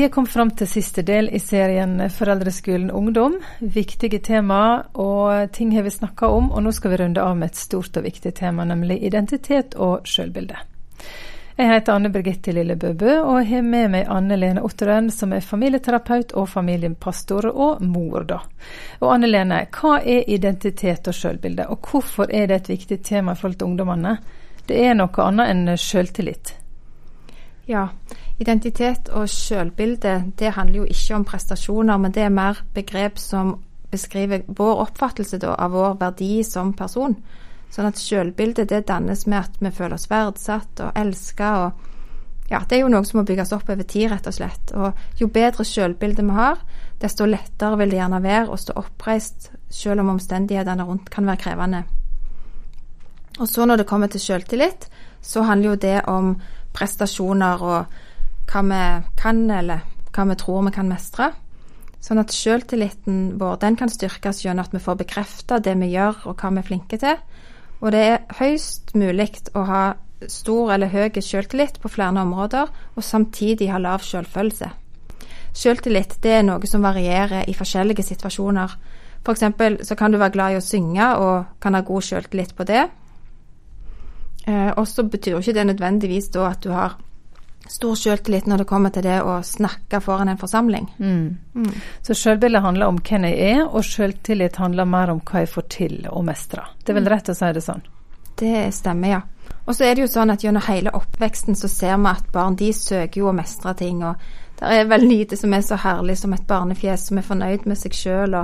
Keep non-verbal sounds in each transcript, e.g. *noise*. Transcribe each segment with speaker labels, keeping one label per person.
Speaker 1: Vi er kommet fram til siste del i serien Foreldreskolen ungdom. Viktige tema og ting har vi snakka om, og nå skal vi runde av med et stort og viktig tema, nemlig identitet og sjølbilde. Jeg heter Anne Birgitte Lille Bøbø, og har med meg Anne Lene Otteren, som er familieterapeut og familiepastor, og mor, da. Og Anne Lene, hva er identitet og sjølbilde, og hvorfor er det et viktig tema i forhold til ungdommene? Det er noe annet enn sjøltillit.
Speaker 2: Ja, identitet og sjølbilde det handler jo ikke om prestasjoner, men det er mer begrep som beskriver vår oppfattelse da, av vår verdi som person. Sånn at sjølbildet det dannes med at vi føler oss verdsatt og elska. Og ja, det er jo noe som må bygges opp over tid, rett og slett. Og jo bedre sjølbilde vi har, desto lettere vil det gjerne være å stå oppreist, selv om omstendighetene rundt kan være krevende. Og så når det kommer til sjøltillit, så handler jo det om prestasjoner og hva vi kan, eller hva vi tror vi kan mestre. Sånn at selvtilliten vår den kan styrkes gjennom at vi får bekreftet det vi gjør og hva vi er flinke til. Og det er høyst mulig å ha stor eller høy selvtillit på flere områder, og samtidig ha lav selvfølelse. Selvtillit det er noe som varierer i forskjellige situasjoner. F.eks. så kan du være glad i å synge og kan ha god selvtillit på det. Eh, og så betyr ikke det nødvendigvis da at du har stor selvtillit når det kommer til det å snakke foran en forsamling. Mm.
Speaker 1: Mm. Så selvbildet handler om hvem jeg er, og selvtillit handler mer om hva jeg får til og mestrer. Det er vel mm. rett å si det sånn?
Speaker 2: Det stemmer, ja. Og så er det jo sånn at gjennom hele oppveksten så ser vi at barn de søker jo å mestre ting. Og det er vel lite som er så herlig som et barnefjes som er fornøyd med seg sjøl.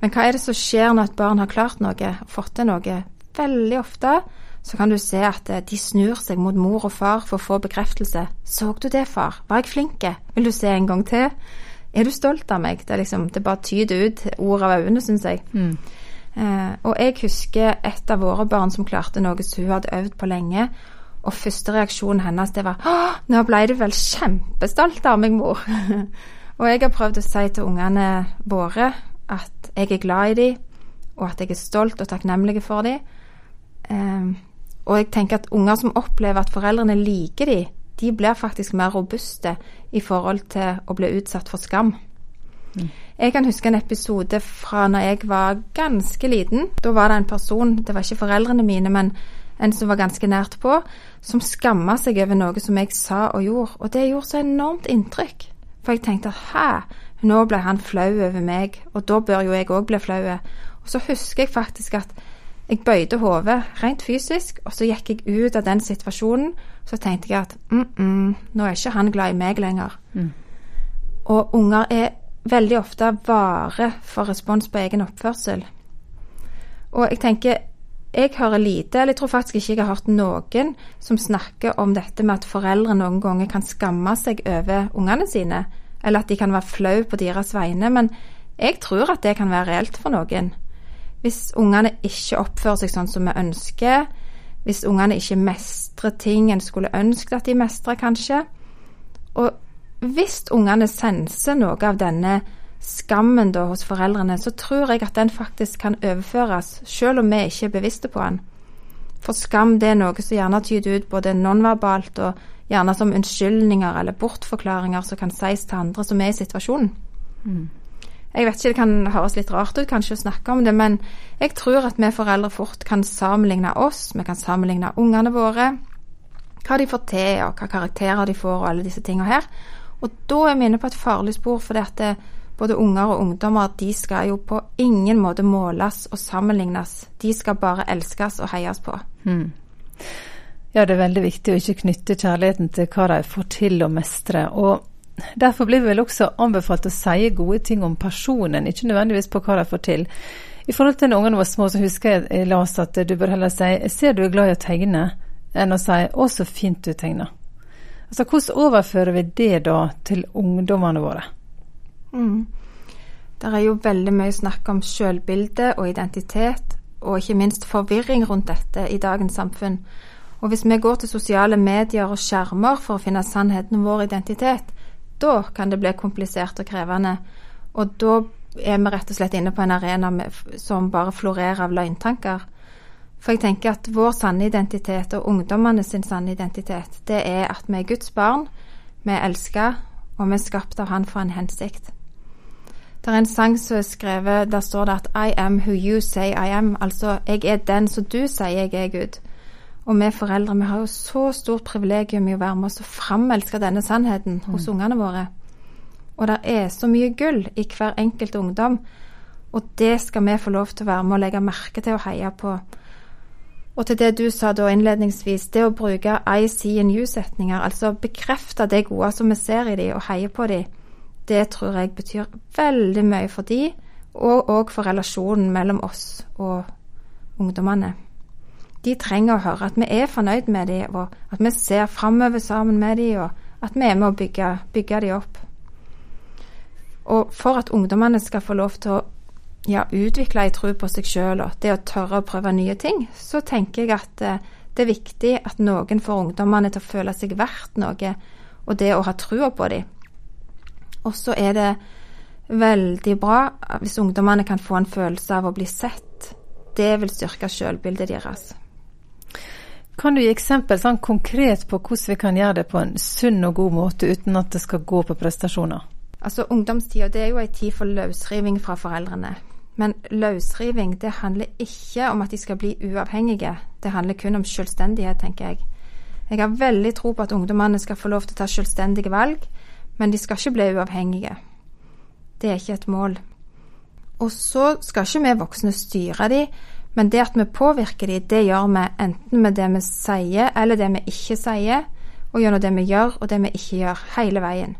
Speaker 2: Men hva er det som skjer når et barn har klart noe, fått til noe? Veldig ofte så kan du se at eh, de snur seg mot mor og far for å få bekreftelse. 'Så du det, far? Var jeg flink? Vil du se en gang til?' 'Er du stolt av meg?' Det, er liksom, det bare tyder ut ord av øynene, syns jeg. Mm. Eh, og jeg husker et av våre barn som klarte noe som hun hadde øvd på lenge. Og første reaksjonen hennes det var 'Å, nå ble du vel kjempestolt av meg, mor'. *laughs* og jeg har prøvd å si til ungene våre at jeg er glad i dem, og at jeg er stolt og takknemlig for dem. Eh, og jeg tenker at unger som opplever at foreldrene liker dem, de blir faktisk mer robuste i forhold til å bli utsatt for skam. Mm. Jeg kan huske en episode fra når jeg var ganske liten. Da var det en person, det var ikke foreldrene mine, men en som var ganske nært på, som skamma seg over noe som jeg sa og gjorde. Og det gjorde så enormt inntrykk. For jeg tenkte at hæ, nå ble han flau over meg, og da bør jo jeg òg bli flau. Og så husker jeg faktisk at jeg bøyde hodet rent fysisk, og så gikk jeg ut av den situasjonen. Så tenkte jeg at mm, mm, nå er ikke han glad i meg lenger. Mm. Og unger er veldig ofte vare for respons på egen oppførsel. Og jeg tenker jeg hører lite, eller jeg tror faktisk ikke jeg har hørt noen som snakker om dette med at foreldre noen ganger kan skamme seg over ungene sine, eller at de kan være flau på deres vegne. Men jeg tror at det kan være reelt for noen. Hvis ungene ikke oppfører seg sånn som vi ønsker, hvis ungene ikke mestrer ting en skulle ønske at de mestrer, kanskje. Og hvis ungene senser noe av denne skammen da hos foreldrene, så tror jeg at den faktisk kan overføres, selv om vi ikke er bevisste på den. For skam det er noe som gjerne tyder ut både nonverbalt og gjerne som unnskyldninger eller bortforklaringer som kan sies til andre som er i situasjonen. Mm. Jeg vet ikke, det kan høres litt rart ut kanskje å snakke om det, men jeg tror at vi foreldre fort kan sammenligne oss, vi kan sammenligne ungene våre, hva de får til, og hva karakterer de får, og alle disse tingene her. Og da er vi inne på et farlig spor, for det, både unger og ungdommer de skal jo på ingen måte måles og sammenlignes. De skal bare elskes og heies på. Hmm.
Speaker 1: Ja, det er veldig viktig å ikke knytte kjærligheten til hva de får til å mestre. Og Derfor blir vi vel også anbefalt å si gode ting om personen, ikke nødvendigvis på hva de får til. I forhold til da ungene var små, så husker jeg jeg at du bør heller si 'jeg ser du er glad i å tegne', enn å si 'å, så fint du tegner'. Altså, Hvordan overfører vi det da til ungdommene våre?
Speaker 2: Mm. Det er jo veldig mye snakk om selvbilde og identitet, og ikke minst forvirring rundt dette i dagens samfunn. Og hvis vi går til sosiale medier og skjermer for å finne sannheten om vår identitet, da kan det bli komplisert og krevende. Og da er vi rett og slett inne på en arena med, som bare florerer av løgntanker. For jeg tenker at vår sanne identitet og ungdommene sin sanne identitet, det er at vi er Guds barn, vi er elska, og vi er skapt av Han for en hensikt. Det er en sang som er skrevet, der står det at I am who you say I am. Altså, jeg er den som du sier jeg er, Gud. Og vi foreldre vi har jo så stort privilegium i å være med oss og framelske denne sannheten mm. hos ungene våre. Og det er så mye gull i hver enkelt ungdom, og det skal vi få lov til å være med og legge merke til og heie på. Og til det du sa da innledningsvis, det å bruke I see in you-setninger, altså bekrefte det gode som vi ser i de, og heie på de, det tror jeg betyr veldig mye for de, og òg for relasjonen mellom oss og ungdommene. De trenger å høre at vi er fornøyd med dem, og at vi ser framover sammen med dem, og at vi er med å bygge, bygge dem opp. Og for at ungdommene skal få lov til å ja, utvikle ei tro på seg sjøl og det å tørre å prøve nye ting, så tenker jeg at eh, det er viktig at noen får ungdommene til å føle seg verdt noe, og det å ha trua på dem. Og så er det veldig bra hvis ungdommene kan få en følelse av å bli sett. Det vil styrke selvbildet deres.
Speaker 1: Kan du gi eksempel sånn konkret på hvordan vi kan gjøre det på en sunn og god måte uten at det skal gå på prestasjoner?
Speaker 2: Altså Ungdomstida er jo ei tid for løsriving fra foreldrene. Men løsriving det handler ikke om at de skal bli uavhengige. Det handler kun om selvstendighet, tenker jeg. Jeg har veldig tro på at ungdommene skal få lov til å ta selvstendige valg, men de skal ikke bli uavhengige. Det er ikke et mål. Og så skal ikke vi voksne styre dem, men det at vi påvirker dem, det gjør vi enten med det vi sier, eller det vi ikke sier, og gjennom det vi gjør, og det vi ikke gjør, hele veien.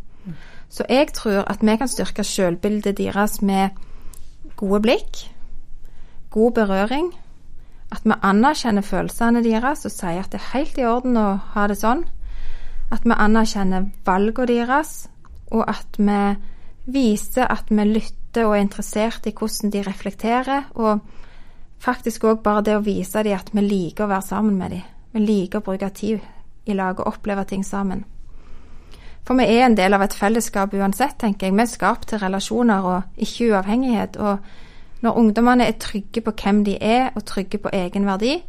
Speaker 2: Så jeg tror at vi kan styrke selvbildet deres med gode blikk, god berøring, at vi anerkjenner følelsene deres og sier at det er helt i orden å ha det sånn, at vi anerkjenner valgene deres, og at vi viser at vi lytter og er interessert i hvordan de reflekterer, og faktisk òg bare det å vise dem at vi liker å være sammen med dem. Vi liker å bruke tid i lag og oppleve ting sammen. For vi er en del av et fellesskap uansett, tenker jeg. Vi er skapt til relasjoner og ikke uavhengighet. Og når ungdommene er trygge på hvem de er, og trygge på egen verdi,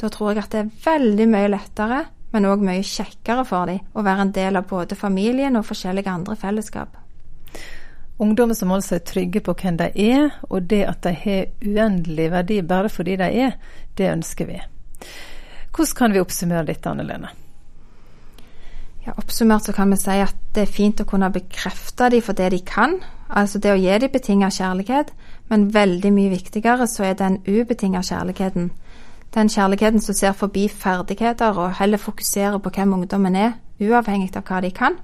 Speaker 2: da tror jeg at det er veldig mye lettere, men òg mye kjekkere for dem å være en del av både familien og forskjellige andre fellesskap.
Speaker 1: Ungdommer som altså er trygge på hvem de er, og det at de har uendelig verdi bare fordi de er, det ønsker vi. Hvordan kan vi oppsummere dette, Anne Lene?
Speaker 2: Ja, oppsummert så kan vi si at det er fint å kunne bekrefte dem for det de kan, altså det å gi dem betinget kjærlighet, men veldig mye viktigere så er den ubetinget kjærligheten. Den kjærligheten som ser forbi ferdigheter og heller fokuserer på hvem ungdommen er, uavhengig av hva de kan.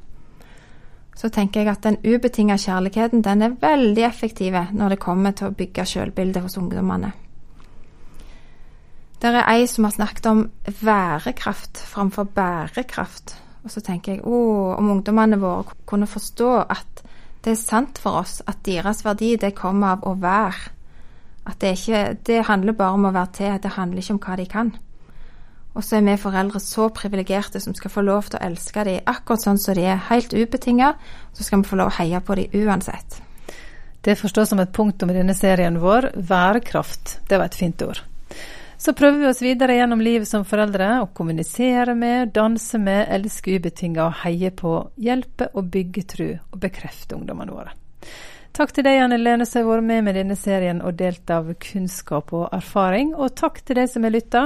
Speaker 2: Så tenker jeg at den ubetinget kjærligheten den er veldig effektiv når det kommer til å bygge sjølbildet hos ungdommene. Det er ei som har snakket om værekraft framfor bærekraft. Og så tenker jeg å, om ungdommene våre kunne forstå at det er sant for oss at deres verdi det kommer av å være. At det ikke Det handler bare om å være til, det handler ikke om hva de kan. Og så er vi foreldre så privilegerte som skal få lov til å elske dem akkurat sånn som de er, helt ubetinga. Så skal vi få lov å heie på dem uansett.
Speaker 1: Det forstås som et punktum i denne serien vår. værkraft. det var et fint ord. Så prøver vi oss videre gjennom livet som foreldre, å kommunisere med, danse med, elske ubetinga og heie på, hjelpe og bygge tru og bekrefte ungdommene våre. Takk til deg, Anne Lene, som har vært med med denne serien og delt av kunnskap og erfaring. Og takk til deg som har lytta.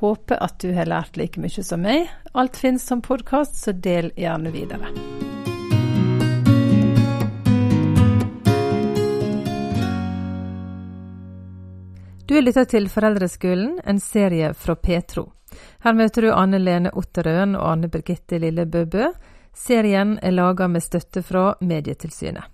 Speaker 1: Håper at du har lært like mye som meg. Alt finnes som podkast, så del gjerne videre. Du lytter til Foreldreskolen, en serie fra Petro. Her møter du Anne Lene Otterøen og Anne Birgitte Lille Bøbø. Serien er laga med støtte fra Medietilsynet.